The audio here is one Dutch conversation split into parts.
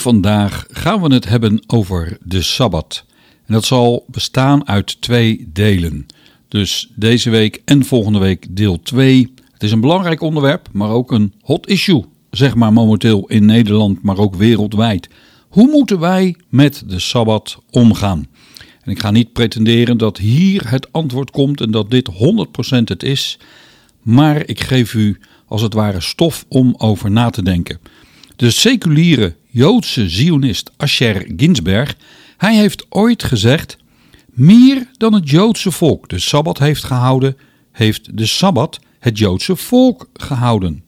Vandaag gaan we het hebben over de Sabbat. En dat zal bestaan uit twee delen. Dus deze week en volgende week deel 2. Het is een belangrijk onderwerp, maar ook een hot issue, zeg maar momenteel in Nederland, maar ook wereldwijd. Hoe moeten wij met de Sabbat omgaan? En ik ga niet pretenderen dat hier het antwoord komt en dat dit 100% het is, maar ik geef u als het ware stof om over na te denken. De seculiere Joodse Zionist Asher Ginsberg, hij heeft ooit gezegd: meer dan het Joodse volk de Sabbat heeft gehouden, heeft de Sabbat het Joodse volk gehouden.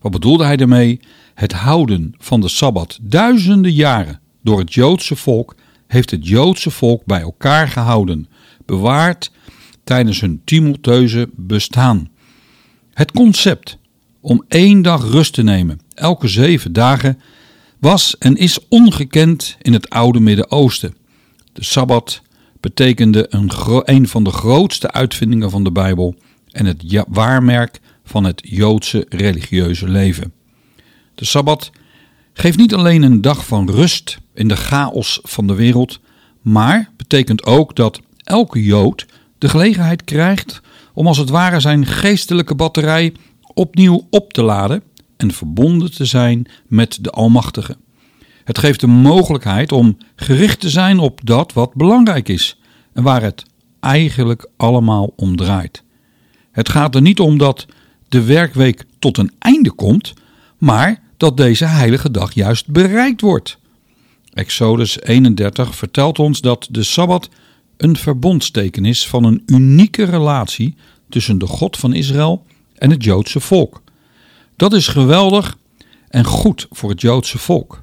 Wat bedoelde hij daarmee? Het houden van de Sabbat duizenden jaren door het Joodse volk heeft het Joodse volk bij elkaar gehouden, bewaard tijdens hun tumultueuze bestaan. Het concept om één dag rust te nemen, elke zeven dagen, was en is ongekend in het oude Midden-Oosten. De Sabbat betekende een, van de grootste uitvindingen van de Bijbel en het waarmerk van het Joodse religieuze leven. De Sabbat geeft niet alleen een dag van rust in de chaos van de wereld, maar betekent ook dat elke Jood de gelegenheid krijgt om als het ware zijn geestelijke batterij opnieuw op te laden en verbonden te zijn met de Almachtige. Het geeft de mogelijkheid om gericht te zijn op dat wat belangrijk is en waar het eigenlijk allemaal om draait. Het gaat er niet om dat de werkweek tot een einde komt, maar dat deze heilige dag juist bereikt wordt. Exodus 31 vertelt ons dat de Sabbat een verbondsteken is van een unieke relatie tussen de God van Israël en het Joodse volk. Dat is geweldig en goed voor het Joodse volk.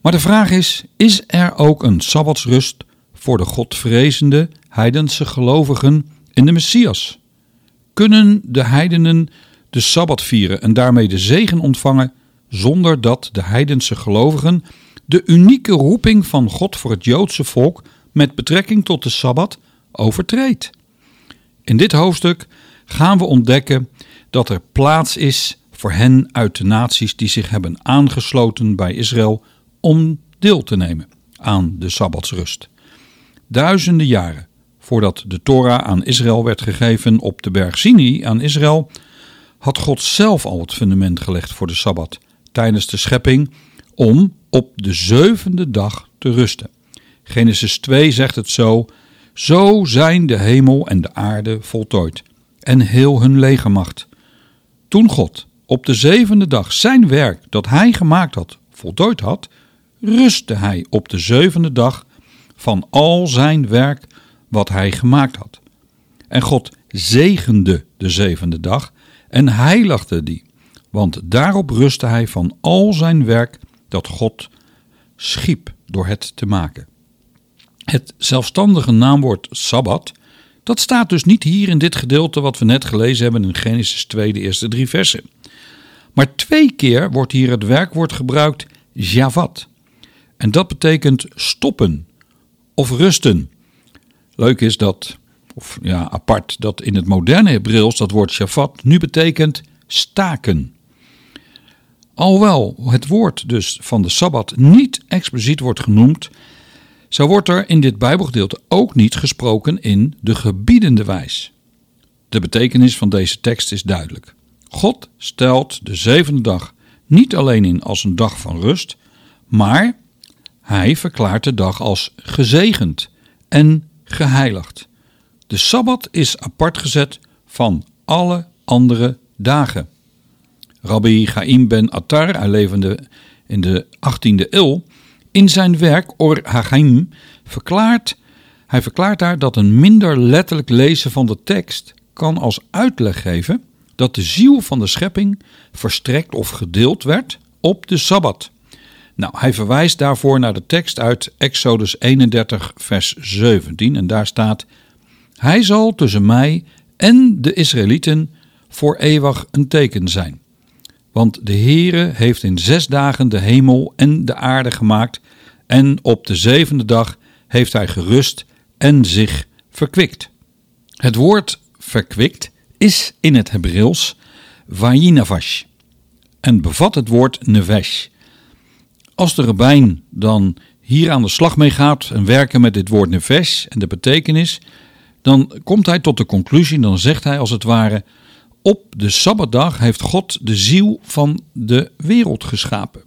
Maar de vraag is: is er ook een sabbatsrust voor de godvrezende heidense gelovigen in de Messias? Kunnen de heidenen de sabbat vieren en daarmee de zegen ontvangen zonder dat de heidense gelovigen de unieke roeping van God voor het Joodse volk met betrekking tot de sabbat overtreedt? In dit hoofdstuk gaan we ontdekken dat er plaats is voor hen uit de naties die zich hebben aangesloten bij Israël om deel te nemen aan de Sabbatsrust. Duizenden jaren voordat de Torah aan Israël werd gegeven op de berg Sinai aan Israël, had God zelf al het fundament gelegd voor de Sabbat tijdens de schepping om op de zevende dag te rusten. Genesis 2 zegt het zo: Zo zijn de hemel en de aarde voltooid en heel hun legermacht. Toen God op de zevende dag zijn werk dat hij gemaakt had voltooid had, rustte hij op de zevende dag van al zijn werk wat hij gemaakt had. En God zegende de zevende dag en heiligde die, want daarop rustte hij van al zijn werk dat God schiep door het te maken. Het zelfstandige naamwoord Sabbat, dat staat dus niet hier in dit gedeelte wat we net gelezen hebben in Genesis 2, de eerste drie versen. Maar twee keer wordt hier het werkwoord gebruikt Javat. En dat betekent stoppen of rusten. Leuk is dat, of ja, apart, dat in het moderne Hebreeuws dat woord Shavat nu betekent staken. Alhoewel het woord dus van de Sabbat niet expliciet wordt genoemd, zo wordt er in dit Bijbelgedeelte ook niet gesproken in de gebiedende wijs. De betekenis van deze tekst is duidelijk. God stelt de zevende dag niet alleen in als een dag van rust, maar hij verklaart de dag als gezegend en geheiligd. De Sabbat is apart gezet van alle andere dagen. Rabbi Chaim ben Attar, hij levende in de 18e eeuw, in zijn werk Or Hachaim verklaart, hij verklaart daar dat een minder letterlijk lezen van de tekst kan als uitleg geven dat de ziel van de schepping verstrekt of gedeeld werd op de Sabbat. Nou, hij verwijst daarvoor naar de tekst uit Exodus 31, vers 17. En daar staat: Hij zal tussen mij en de Israëlieten voor eeuwig een teken zijn. Want de Heere heeft in zes dagen de hemel en de aarde gemaakt, en op de zevende dag heeft hij gerust en zich verkwikt. Het woord verkwikt is in het Hebreeuws vayinavash en bevat het woord nevesh. Als de rabbijn dan hier aan de slag mee gaat en werken met dit woord nevesh en de betekenis, dan komt hij tot de conclusie, dan zegt hij als het ware, op de Sabbatdag heeft God de ziel van de wereld geschapen.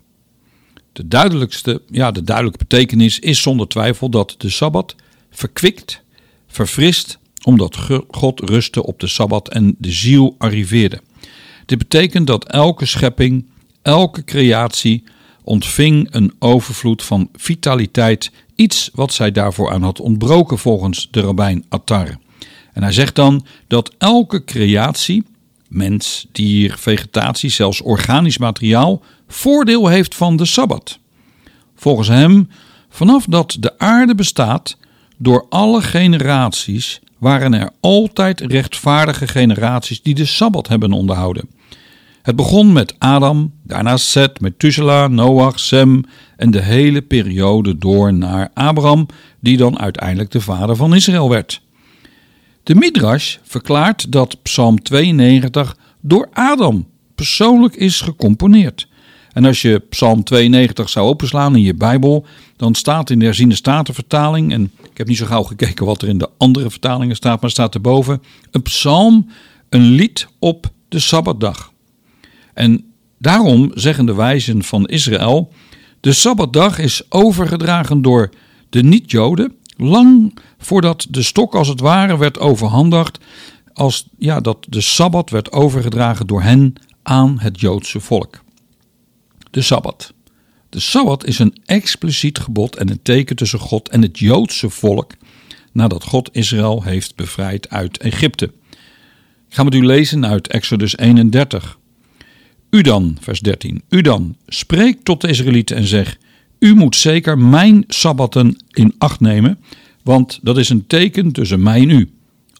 De duidelijkste, ja, de duidelijke betekenis is zonder twijfel dat de Sabbat verkwikt, verfrist omdat God rustte op de Sabbat en de ziel arriveerde. Dit betekent dat elke schepping, elke creatie ontving een overvloed van vitaliteit, iets wat zij daarvoor aan had ontbroken volgens de rabbijn Attar. En hij zegt dan dat elke creatie, mens, dier, vegetatie, zelfs organisch materiaal, voordeel heeft van de Sabbat. Volgens hem, vanaf dat de aarde bestaat, door alle generaties waren er altijd rechtvaardige generaties die de Sabbat hebben onderhouden. Het begon met Adam, daarna Seth, Methuselah, Noach, Sem en de hele periode door naar Abraham, die dan uiteindelijk de vader van Israël werd. De Midrash verklaart dat Psalm 92 door Adam persoonlijk is gecomponeerd. En als je Psalm 92 zou openslaan in je Bijbel, dan staat in de herziende statenvertaling, en ik heb niet zo gauw gekeken wat er in de andere vertalingen staat, maar staat erboven, een psalm, een lied op de Sabbatdag. En daarom zeggen de wijzen van Israël, de Sabbatdag is overgedragen door de niet-Joden, lang voordat de stok als het ware werd overhandigd, als ja, dat de Sabbat werd overgedragen door hen aan het Joodse volk. De Sabbat. De Sabbat is een expliciet gebod en een teken tussen God en het Joodse volk nadat God Israël heeft bevrijd uit Egypte. Ik ga met u lezen uit Exodus 31. U dan, vers 13, u dan, spreek tot de Israëlieten en zeg, u moet zeker mijn Sabbatten in acht nemen, want dat is een teken tussen mij en u.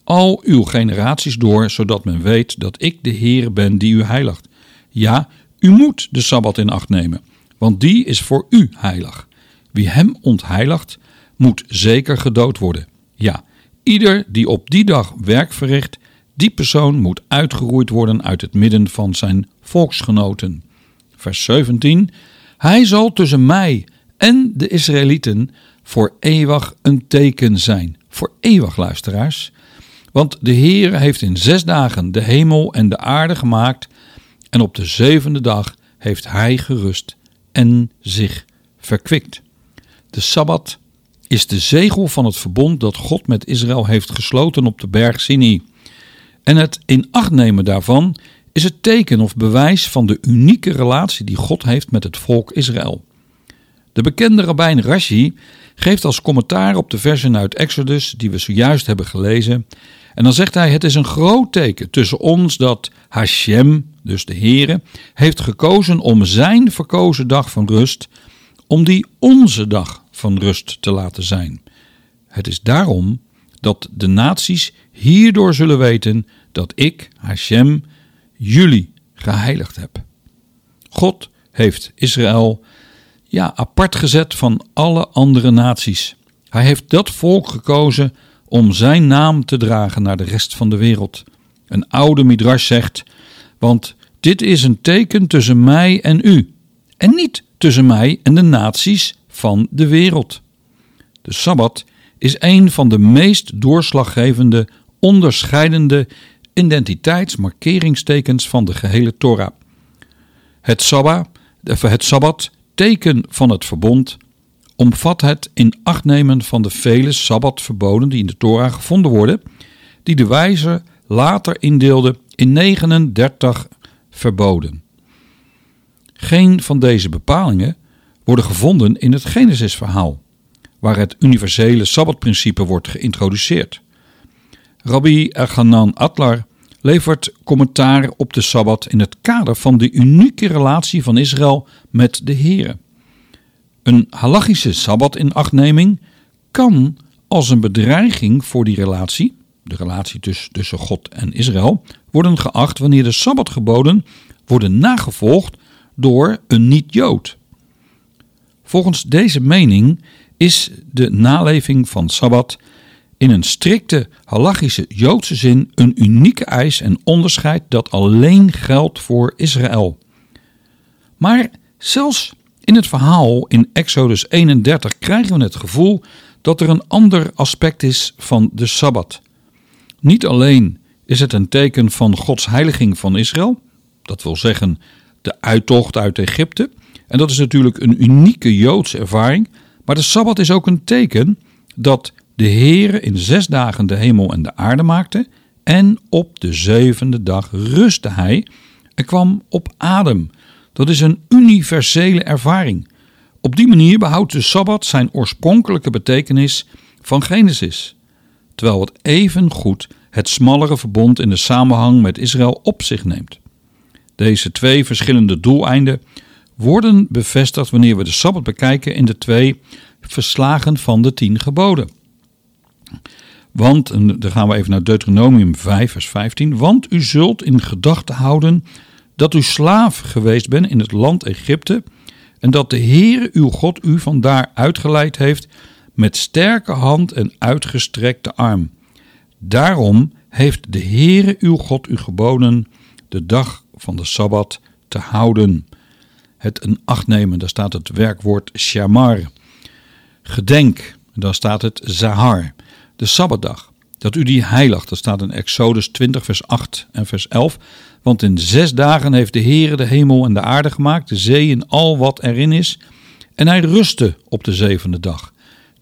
Al uw generaties door, zodat men weet dat ik de Heer ben die u heiligt. Ja, u moet de Sabbat in acht nemen, want die is voor u heilig. Wie hem ontheiligt, moet zeker gedood worden. Ja, ieder die op die dag werk verricht, die persoon moet uitgeroeid worden uit het midden van zijn volksgenoten. Vers 17. Hij zal tussen mij en de Israëlieten voor eeuwig een teken zijn. Voor eeuwig, luisteraars. Want de Heer heeft in zes dagen de hemel en de aarde gemaakt, en op de zevende dag heeft Hij gerust en zich verkwikt. De Sabbat is de zegel van het verbond dat God met Israël heeft gesloten op de berg Sinai. En het in acht nemen daarvan is het teken of bewijs van de unieke relatie die God heeft met het volk Israël. De bekende rabbijn Rashi geeft als commentaar op de versen uit Exodus die we zojuist hebben gelezen. En dan zegt hij: Het is een groot teken tussen ons dat Hashem, dus de Heere, heeft gekozen om zijn verkozen dag van rust, om die onze dag van rust te laten zijn. Het is daarom dat de naties hierdoor zullen weten dat ik, Hashem, jullie geheiligd heb. God heeft Israël ja, apart gezet van alle andere naties. Hij heeft dat volk gekozen om zijn naam te dragen naar de rest van de wereld. Een oude midrash zegt: Want dit is een teken tussen mij en u, en niet tussen mij en de naties van de wereld. De Sabbat is een van de meest doorslaggevende, onderscheidende identiteitsmarkeringstekens van de gehele Torah. Het, Sabbat, het Sabbat, teken van het verbond, omvat het in acht nemen van de vele Sabbatverboden die in de Torah gevonden worden, die de wijze later indeelde in 39 verboden. Geen van deze bepalingen worden gevonden in het Genesisverhaal, waar het universele Sabbatprincipe wordt geïntroduceerd. Rabbi Elchanan Atlar levert commentaar op de Sabbat in het kader van de unieke relatie van Israël met de Here. Een halachische Sabbat in achtneming kan als een bedreiging voor die relatie, de relatie tussen God en Israël, worden geacht wanneer de Sabbatgeboden worden nagevolgd door een niet-Jood. Volgens deze mening is de naleving van Sabbat in een strikte halachische Joodse zin een unieke eis en onderscheid dat alleen geldt voor Israël. Maar zelfs in het verhaal in Exodus 31 krijgen we het gevoel dat er een ander aspect is van de Sabbat. Niet alleen is het een teken van Gods heiliging van Israël, dat wil zeggen de uittocht uit Egypte, en dat is natuurlijk een unieke Joodse ervaring, maar de Sabbat is ook een teken dat de Heere in zes dagen de hemel en de aarde maakte en op de zevende dag rustte hij en kwam op adem. Dat is een universele ervaring. Op die manier behoudt de Sabbat zijn oorspronkelijke betekenis van Genesis, terwijl het even goed het smallere verbond in de samenhang met Israël op zich neemt. Deze twee verschillende doeleinden worden bevestigd wanneer we de Sabbat bekijken in de twee verslagen van de tien geboden. Want, en dan gaan we even naar Deuteronomium 5, vers 15. Want u zult in gedachten houden dat u slaaf geweest bent in het land Egypte. En dat de Heere uw God u vandaar uitgeleid heeft met sterke hand en uitgestrekte arm. Daarom heeft de Heere uw God u geboden de dag van de Sabbat te houden. Het een acht nemen, daar staat het werkwoord shamar. Gedenk, daar staat het zahar de Sabbatdag. Dat u die heiligt, dat staat in Exodus 20, vers 8 en vers 11. Want in zes dagen heeft de Heere de hemel en de aarde gemaakt, de zee en al wat erin is. En hij rustte op de zevende dag.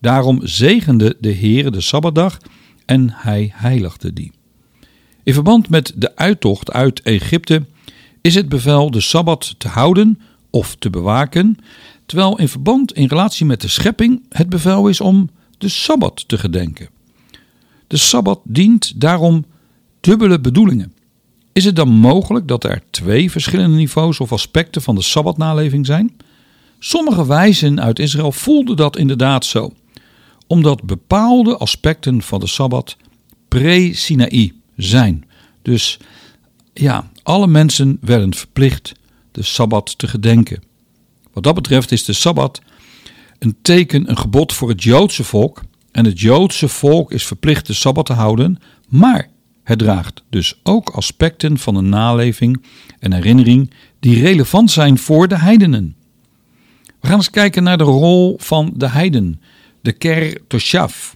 Daarom zegende de Heere de Sabbatdag en hij heiligde die. In verband met de uittocht uit Egypte is het bevel de Sabbat te houden of te bewaken terwijl in verband in relatie met de schepping het bevel is om de Sabbat te gedenken. De Sabbat dient daarom dubbele bedoelingen. Is het dan mogelijk dat er twee verschillende niveaus of aspecten van de Sabbatnaleving zijn? Sommige wijzen uit Israël voelden dat inderdaad zo, omdat bepaalde aspecten van de Sabbat pre-Sinaï zijn. Dus ja, alle mensen werden verplicht de Sabbat te gedenken. Wat dat betreft is de Sabbat een teken, een gebod voor het Joodse volk. En het Joodse volk is verplicht de Sabbat te houden, maar het draagt dus ook aspecten van de naleving en herinnering die relevant zijn voor de heidenen. We gaan eens kijken naar de rol van de heiden, de ker toshav.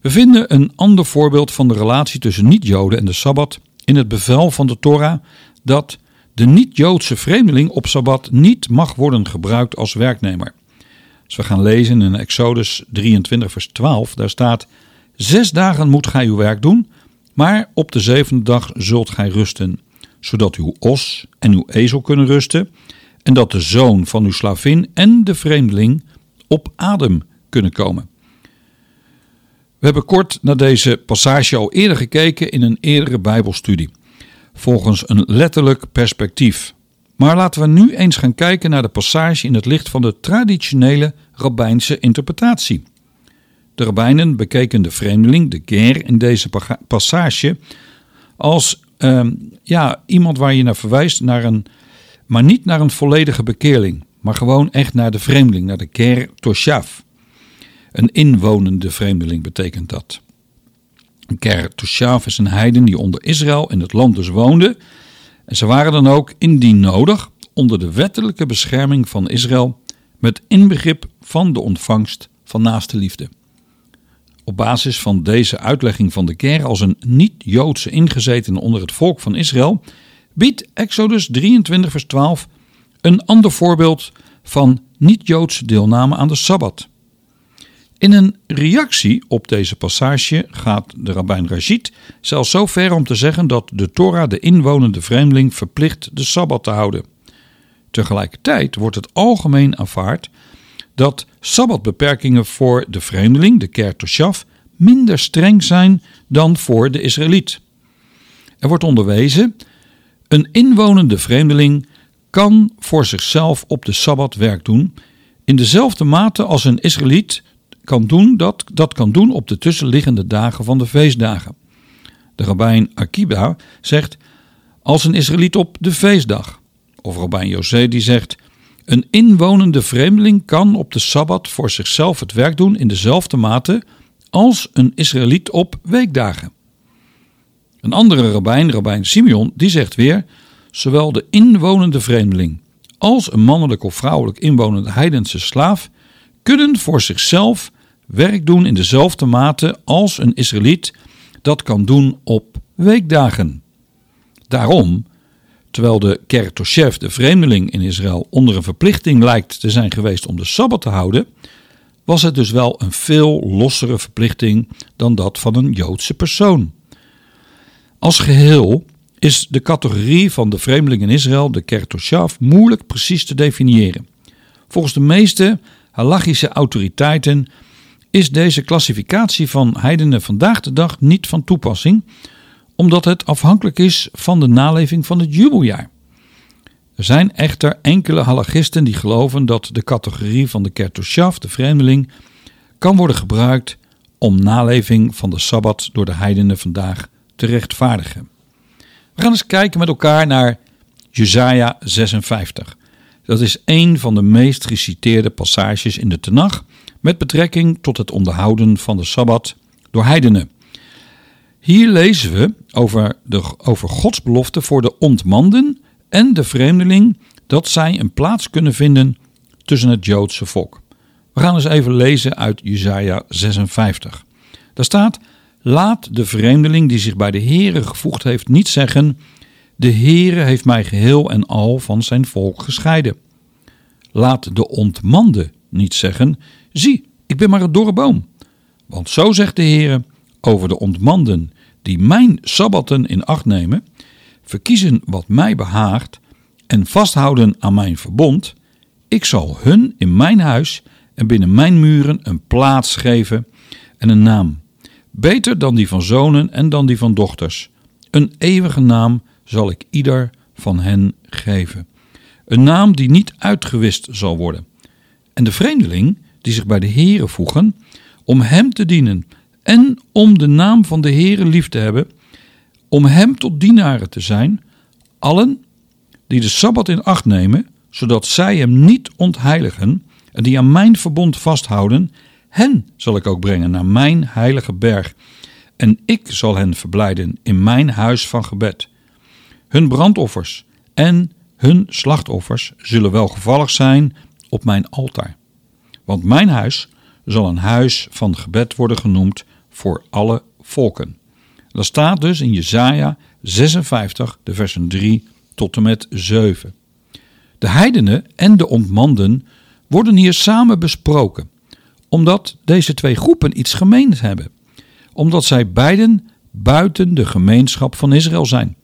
We vinden een ander voorbeeld van de relatie tussen niet-Joden en de Sabbat in het bevel van de Torah dat de niet-Joodse vreemdeling op Sabbat niet mag worden gebruikt als werknemer. Als we gaan lezen in Exodus 23 vers 12, daar staat Zes dagen moet gij uw werk doen, maar op de zevende dag zult gij rusten, zodat uw os en uw ezel kunnen rusten, en dat de zoon van uw slavin en de vreemdeling op adem kunnen komen. We hebben kort naar deze passage al eerder gekeken in een eerdere Bijbelstudie, volgens een letterlijk perspectief. Maar laten we nu eens gaan kijken naar de passage in het licht van de traditionele rabbijnse interpretatie. De rabbijnen bekeken de vreemdeling, de ger, in deze passage als uh, ja, iemand waar je naar verwijst, naar een, maar niet naar een volledige bekeerling, maar gewoon echt naar de vreemdeling, naar de ger toshav. Een inwonende vreemdeling betekent dat. Een ker toshav is een heiden die onder Israël in het land dus woonde. En ze waren dan ook indien nodig onder de wettelijke bescherming van Israël met inbegrip van de ontvangst van naaste liefde. Op basis van deze uitlegging van de ker als een niet-Joodse ingezetene onder het volk van Israël, biedt Exodus 23 vers 12 een ander voorbeeld van niet-Joodse deelname aan de Sabbat. In een reactie op deze passage gaat de rabbijn Rashid zelfs zo ver om te zeggen dat de Torah de inwonende vreemdeling verplicht de Sabbat te houden. Tegelijkertijd wordt het algemeen aanvaard dat sabbatbeperkingen voor de vreemdeling, de ker toshav, minder streng zijn dan voor de Israëliet. Er wordt onderwezen, een inwonende vreemdeling kan voor zichzelf op de Sabbat werk doen, in dezelfde mate als een Israëliet kan doen, dat, dat kan doen op de tussenliggende dagen van de feestdagen. De rabbijn Akiba zegt, als een Israëliet op de feestdag. Of rabbijn José die zegt, een inwonende vreemdeling kan op de Sabbat voor zichzelf het werk doen in dezelfde mate als een Israëliet op weekdagen. Een andere rabbijn, rabbijn Simeon, die zegt weer: zowel de inwonende vreemdeling als een mannelijk of vrouwelijk inwonende heidense slaaf kunnen voor zichzelf werk doen in dezelfde mate als een Israëliet dat kan doen op weekdagen. Daarom Terwijl de Kertoshev, de vreemdeling in Israël, onder een verplichting lijkt te zijn geweest om de Sabbat te houden, was het dus wel een veel lossere verplichting dan dat van een Joodse persoon. Als geheel is de categorie van de vreemdeling in Israël, de Kertoshav, moeilijk precies te definiëren. Volgens de meeste halachische autoriteiten is deze klassificatie van heidenen vandaag de dag niet van toepassing, omdat het afhankelijk is van de naleving van het jubeljaar. Er zijn echter enkele halagisten die geloven dat de categorie van de kertoshav, de vreemdeling, kan worden gebruikt om naleving van de Sabbat door de heidenen vandaag te rechtvaardigen. We gaan eens kijken met elkaar naar Jesaja 56. Dat is een van de meest geciteerde passages in de Tenach met betrekking tot het onderhouden van de Sabbat door heidenen. Hier lezen we over, de, over Gods belofte voor de ontmanden en de vreemdeling dat zij een plaats kunnen vinden tussen het Joodse volk. We gaan eens even lezen uit Jesaja 56. Daar staat: Laat de vreemdeling die zich bij de Heere gevoegd heeft niet zeggen: De Heere heeft mij geheel en al van zijn volk gescheiden. Laat de ontmande niet zeggen: Zie, ik ben maar een dorre boom. Want zo zegt de Heere over de ontmanden die mijn sabbatten in acht nemen, verkiezen wat mij behaagt en vasthouden aan mijn verbond, Ik zal hun in mijn huis en binnen mijn muren een plaats geven en een naam. Beter dan die van zonen en dan die van dochters. Een eeuwige naam zal ik ieder van hen geven. Een naam die niet uitgewist zal worden. En de vreemdeling die zich bij de Heere voegen, om hem te dienen en om de naam van de Heere lief te hebben, om hem tot dienaren te zijn, allen die de Sabbat in acht nemen, zodat zij hem niet ontheiligen en die aan mijn verbond vasthouden, hen zal ik ook brengen naar mijn heilige berg. En ik zal hen verblijden in mijn huis van gebed. Hun brandoffers en hun slachtoffers zullen welgevallig zijn op mijn altaar. Want mijn huis zal een huis van gebed worden genoemd voor alle volken. Dat staat dus in Jesaja 56, de versen 3 tot en met 7. De heidenen en de ontmanden worden hier samen besproken, omdat deze twee groepen iets gemeens hebben, omdat zij beiden buiten de gemeenschap van Israël zijn.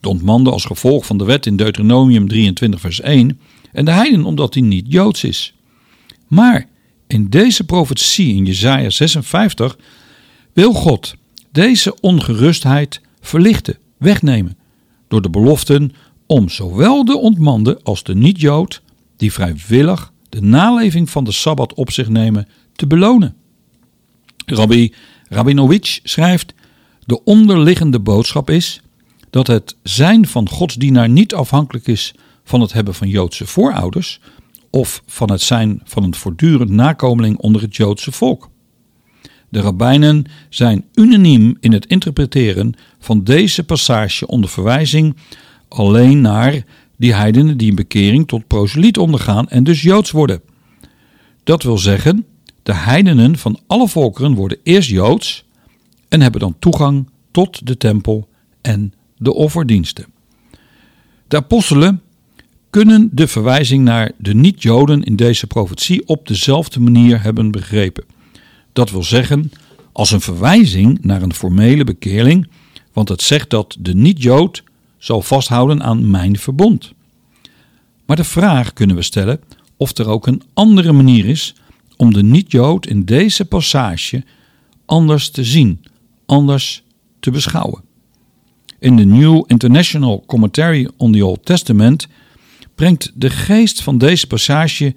De ontmanden als gevolg van de wet in Deuteronomium 23 vers 1 en de heiden omdat hij niet Joods is. Maar in deze profetie in Jesaja 56 wil God deze ongerustheid verlichten, wegnemen, door de beloften om zowel de ontmande als de niet-Jood, die vrijwillig de naleving van de Sabbat op zich nemen, te belonen. Rabbi Rabinowitsch schrijft: De onderliggende boodschap is dat het zijn van godsdienaar niet afhankelijk is van het hebben van Joodse voorouders of van het zijn van een voortdurend nakomeling onder het Joodse volk. De rabbijnen zijn unaniem in het interpreteren van deze passage onder verwijzing alleen naar die heidenen die een bekering tot proseliet ondergaan en dus Joods worden. Dat wil zeggen, de heidenen van alle volkeren worden eerst Joods en hebben dan toegang tot de tempel en de offerdiensten. De apostelen kunnen de verwijzing naar de niet-Joden in deze profetie op dezelfde manier hebben begrepen. Dat wil zeggen, als een verwijzing naar een formele bekeerling, want het zegt dat de niet-Jood zal vasthouden aan mijn verbond. Maar de vraag kunnen we stellen of er ook een andere manier is om de niet-Jood in deze passage anders te zien, anders te beschouwen. In de New International Commentary on the Old Testament brengt de geest van deze passage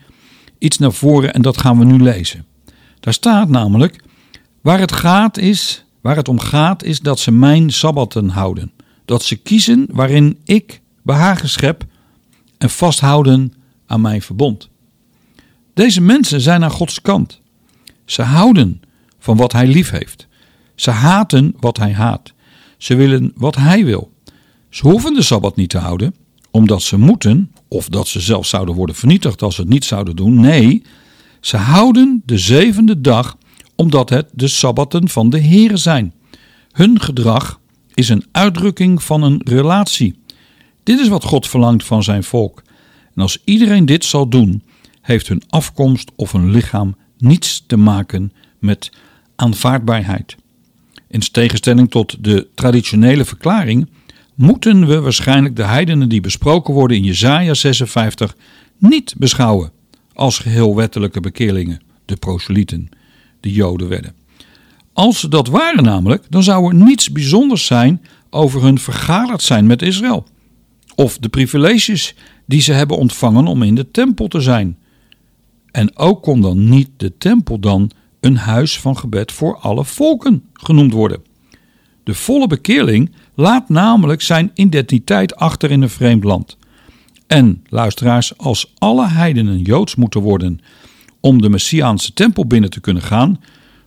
iets naar voren en dat gaan we nu lezen. Daar staat namelijk: waar het gaat is, waar het om gaat is dat ze mijn sabbatten houden, dat ze kiezen waarin ik behagen schep en vasthouden aan mijn verbond. Deze mensen zijn aan Gods kant. Ze houden van wat Hij lief heeft. Ze haten wat Hij haat. Ze willen wat Hij wil. Ze hoeven de Sabbat niet te houden, omdat ze moeten, of dat ze zelfs zouden worden vernietigd als ze het niet zouden doen. Nee, ze houden de zevende dag omdat het de Sabbatten van de Heere zijn. Hun gedrag is een uitdrukking van een relatie. Dit is wat God verlangt van zijn volk. En als iedereen dit zal doen, heeft hun afkomst of hun lichaam niets te maken met aanvaardbaarheid. In tegenstelling tot de traditionele verklaring moeten we waarschijnlijk de heidenen die besproken worden in Jesaja 56 niet beschouwen als geheel wettelijke bekeerlingen, de proselieten, de Joden werden. Als ze dat waren namelijk, dan zou er niets bijzonders zijn over hun vergaderd zijn met Israël. Of de privileges die ze hebben ontvangen om in de tempel te zijn. En ook kon dan niet de tempel dan een huis van gebed voor alle volken genoemd worden. De volle bekeerling laat namelijk zijn identiteit achter in een vreemd land. En, luisteraars, als alle heidenen joods moeten worden om de Messiaanse tempel binnen te kunnen gaan,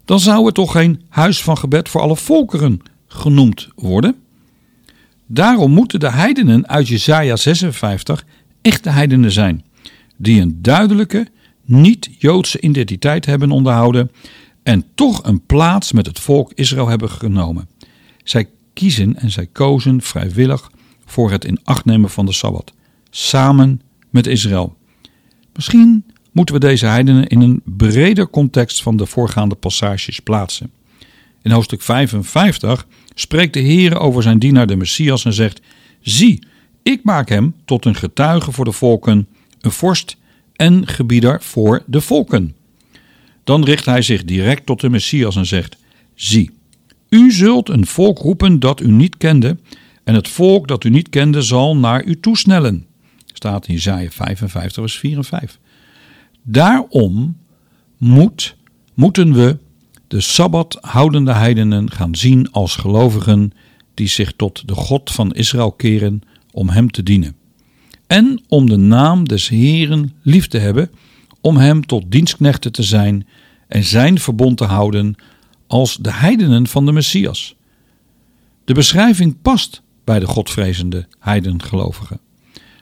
dan zou het toch geen huis van gebed voor alle volkeren genoemd worden? Daarom moeten de heidenen uit Jesaja 56 echte heidenen zijn, die een duidelijke, niet-Joodse identiteit hebben onderhouden en toch een plaats met het volk Israël hebben genomen. Zij kiezen en zij kozen vrijwillig voor het in acht nemen van de Sabbat, samen met Israël. Misschien moeten we deze heidenen in een breder context van de voorgaande passages plaatsen. In hoofdstuk 55 spreekt de Heer over zijn dienaar de Messias en zegt: Zie, ik maak hem tot een getuige voor de volken, een vorst en gebieder voor de volken. Dan richt hij zich direct tot de Messias en zegt: Zie, u zult een volk roepen dat u niet kende, en het volk dat u niet kende zal naar u toesnellen. Staat in Isaiah 55, vers 4 en 5. Daarom moet, moeten we de Sabbat houdende heidenen gaan zien als gelovigen die zich tot de God van Israël keren om hem te dienen. En om de naam des Heeren lief te hebben, om hem tot dienstknechten te zijn en zijn verbond te houden als de heidenen van de Messias. De beschrijving past bij de godvrezende heidengelovigen,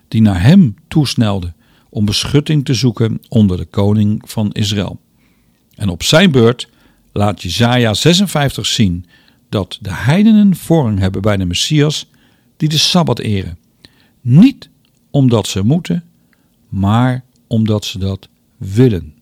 die naar hem toesnelden om beschutting te zoeken onder de koning van Israël. En op zijn beurt laat Jesaja 56 zien dat de heidenen vorm hebben bij de Messias die de Sabbat eren. Niet omdat ze moeten, maar omdat ze dat willen.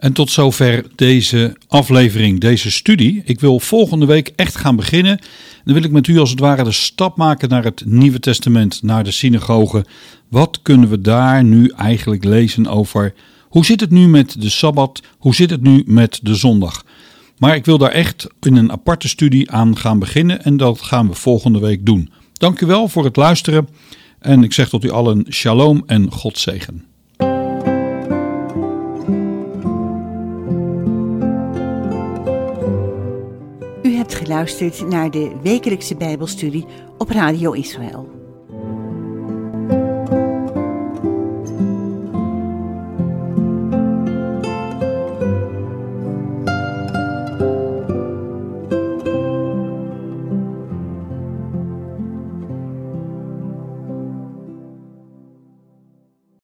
En tot zover deze aflevering, deze studie. Ik wil volgende week echt gaan beginnen. Dan wil ik met u als het ware de stap maken naar het Nieuwe Testament, naar de synagoge. Wat kunnen we daar nu eigenlijk lezen over? Hoe zit het nu met de Sabbat? Hoe zit het nu met de zondag? Maar ik wil daar echt in een aparte studie aan gaan beginnen en dat gaan we volgende week doen. Dank u wel voor het luisteren en ik zeg tot u allen shalom en God zegen. Hebt geluisterd naar de wekelijkse Bijbelstudie op Radio Israël.